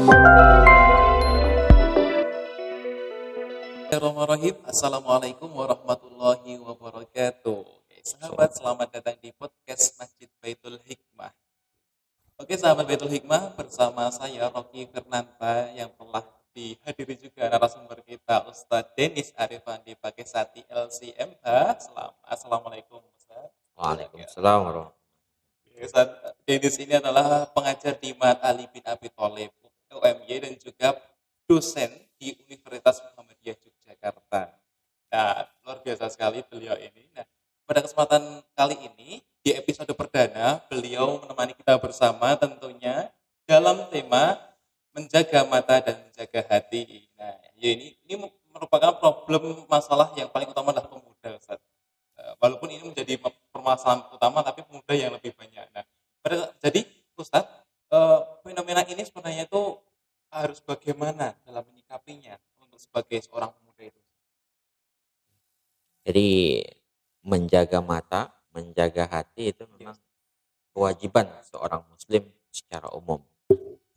Bismillahirrahmanirrahim. Assalamualaikum warahmatullahi wabarakatuh. Oke, sahabat, selamat datang di podcast Masjid Baitul Hikmah. Oke, sahabat Baitul Hikmah, bersama saya Rocky Fernanda yang telah dihadiri juga narasumber kita Ustadz Denis Arifandi Pakesati LCMH. Assalamualaikum Ustaz. Waalaikumsalam warahmatullahi Ustadz Denis ini adalah pengajar di Mat Ali bin Abi Thalib UMY dan juga dosen di Universitas Muhammadiyah Yogyakarta. Nah, luar biasa sekali beliau ini. Nah, pada kesempatan kali ini di episode perdana beliau menemani kita bersama tentunya dalam tema menjaga mata dan menjaga hati. Nah, ya ini ini merupakan problem masalah yang paling utama adalah pemuda, Ustaz. Eh, Walaupun ini menjadi permasalahan utama, tapi pemuda yang lebih banyak. Nah, pada, jadi Ustaz, eh, fenomena ini sebenarnya itu harus bagaimana dalam menyikapinya untuk sebagai seorang pemuda itu? Jadi menjaga mata, menjaga hati itu memang kewajiban seorang muslim secara umum.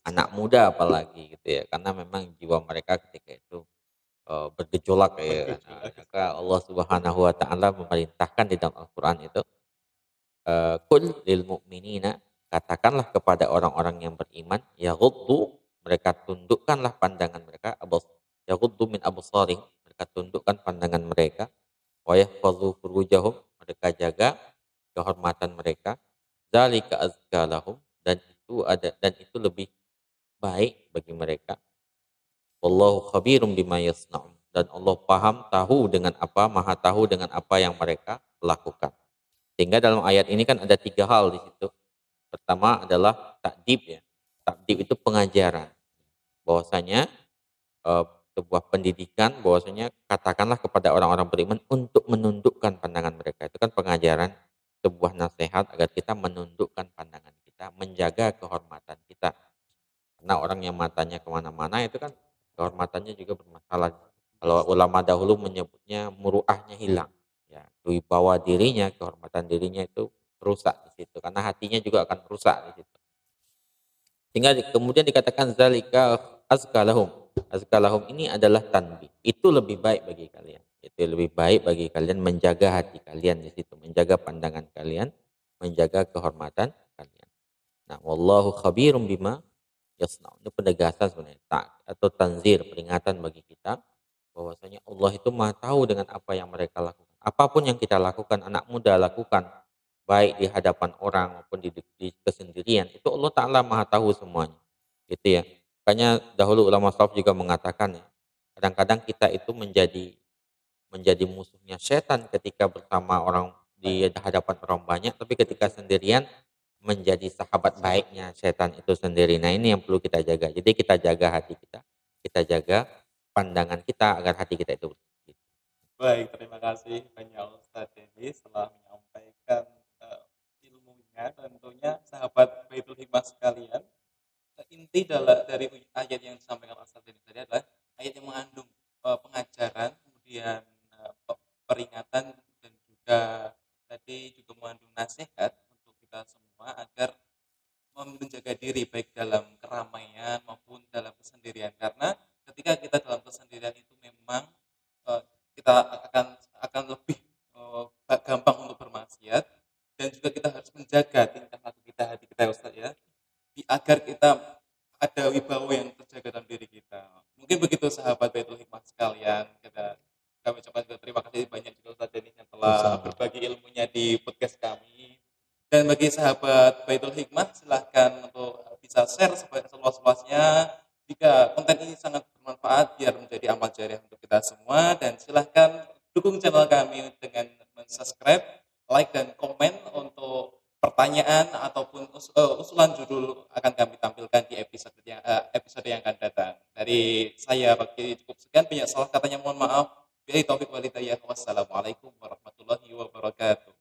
Anak muda apalagi gitu ya, karena memang jiwa mereka ketika itu eh, bergejolak ya. Nah, maka Allah Subhanahu wa taala memerintahkan di dalam Al-Qur'an itu eh, kul lil mu'minina katakanlah kepada orang-orang yang beriman ya mereka tundukkanlah pandangan mereka abas ya min absarihim mereka tundukkan pandangan mereka wa yahfazu furujahum mereka jaga kehormatan mereka zalika azka lahum dan itu ada dan itu lebih baik bagi mereka. Wallahu khabirum bima yasnaun dan Allah paham tahu dengan apa maha tahu dengan apa yang mereka lakukan. Sehingga dalam ayat ini kan ada tiga hal di situ. Pertama adalah takdib ya takdib itu pengajaran. Bahwasanya eh, sebuah pendidikan bahwasanya katakanlah kepada orang-orang beriman untuk menundukkan pandangan mereka. Itu kan pengajaran sebuah nasihat agar kita menundukkan pandangan kita menjaga kehormatan kita. Karena orang yang matanya ke mana-mana itu kan kehormatannya juga bermasalah. Kalau ulama dahulu menyebutnya muruahnya hilang. Ya wibawa dirinya kehormatan dirinya itu rusak di situ. Karena hatinya juga akan rusak di situ sehingga kemudian dikatakan zalika azkalahum azkalahum ini adalah tanbih. Itu lebih baik bagi kalian. Itu lebih baik bagi kalian menjaga hati kalian di situ, menjaga pandangan kalian, menjaga kehormatan kalian. Nah, wallahu khabirum bima yasna'un. Ini penegasan sebenarnya tak atau tanzir, peringatan bagi kita bahwasanya Allah itu Maha tahu dengan apa yang mereka lakukan. Apa pun yang kita lakukan, anak muda lakukan baik di hadapan orang maupun di, di kesendirian, itu Allah Taala Maha tahu semuanya. Gitu ya. Makanya dahulu ulama salaf juga mengatakan ya, kadang-kadang kita itu menjadi menjadi musuhnya setan ketika bersama orang di hadapan orang banyak, tapi ketika sendirian menjadi sahabat baiknya setan itu sendiri. Nah ini yang perlu kita jaga. Jadi kita jaga hati kita, kita jaga pandangan kita agar hati kita itu bersih. Baik, terima kasih banyak Ustaz Denis telah ilmunya tentunya sahabat Baitul Hikmah sekalian inti dari ayat yang disampaikan Ustaz tadi adalah ayat yang mengandung uh, pengajaran, kemudian uh, peringatan dan juga tadi juga mengandung nasihat untuk kita semua agar menjaga diri baik dalam keramaian maupun dalam kesendirian. Karena ketika kita dalam kesendirian itu memang uh, kita akan akan lebih gampang untuk bermaksiat dan juga kita harus menjaga tingkah laku kita hati kita Ustaz ya agar kita ada wibawa yang terjaga dalam diri kita. Mungkin begitu sahabat Baitul Hikmah sekalian. Kita kami ucapkan terima kasih banyak juga Ustaz Denis yang telah berbagi ilmunya di podcast kami. Dan bagi sahabat Baitul Hikmah silahkan untuk bisa share seluas-luasnya jika konten ini sangat bermanfaat biar menjadi amal jariah untuk kita semua dan silahkan dukung channel kami dengan subscribe, like dan komen pertanyaan ataupun uh, usulan judul akan kami tampilkan di episode yang uh, episode yang akan datang. Dari saya bagi cukup sekian banyak salah katanya mohon maaf. Billahi taufik walhidayah. Wassalamualaikum warahmatullahi wabarakatuh.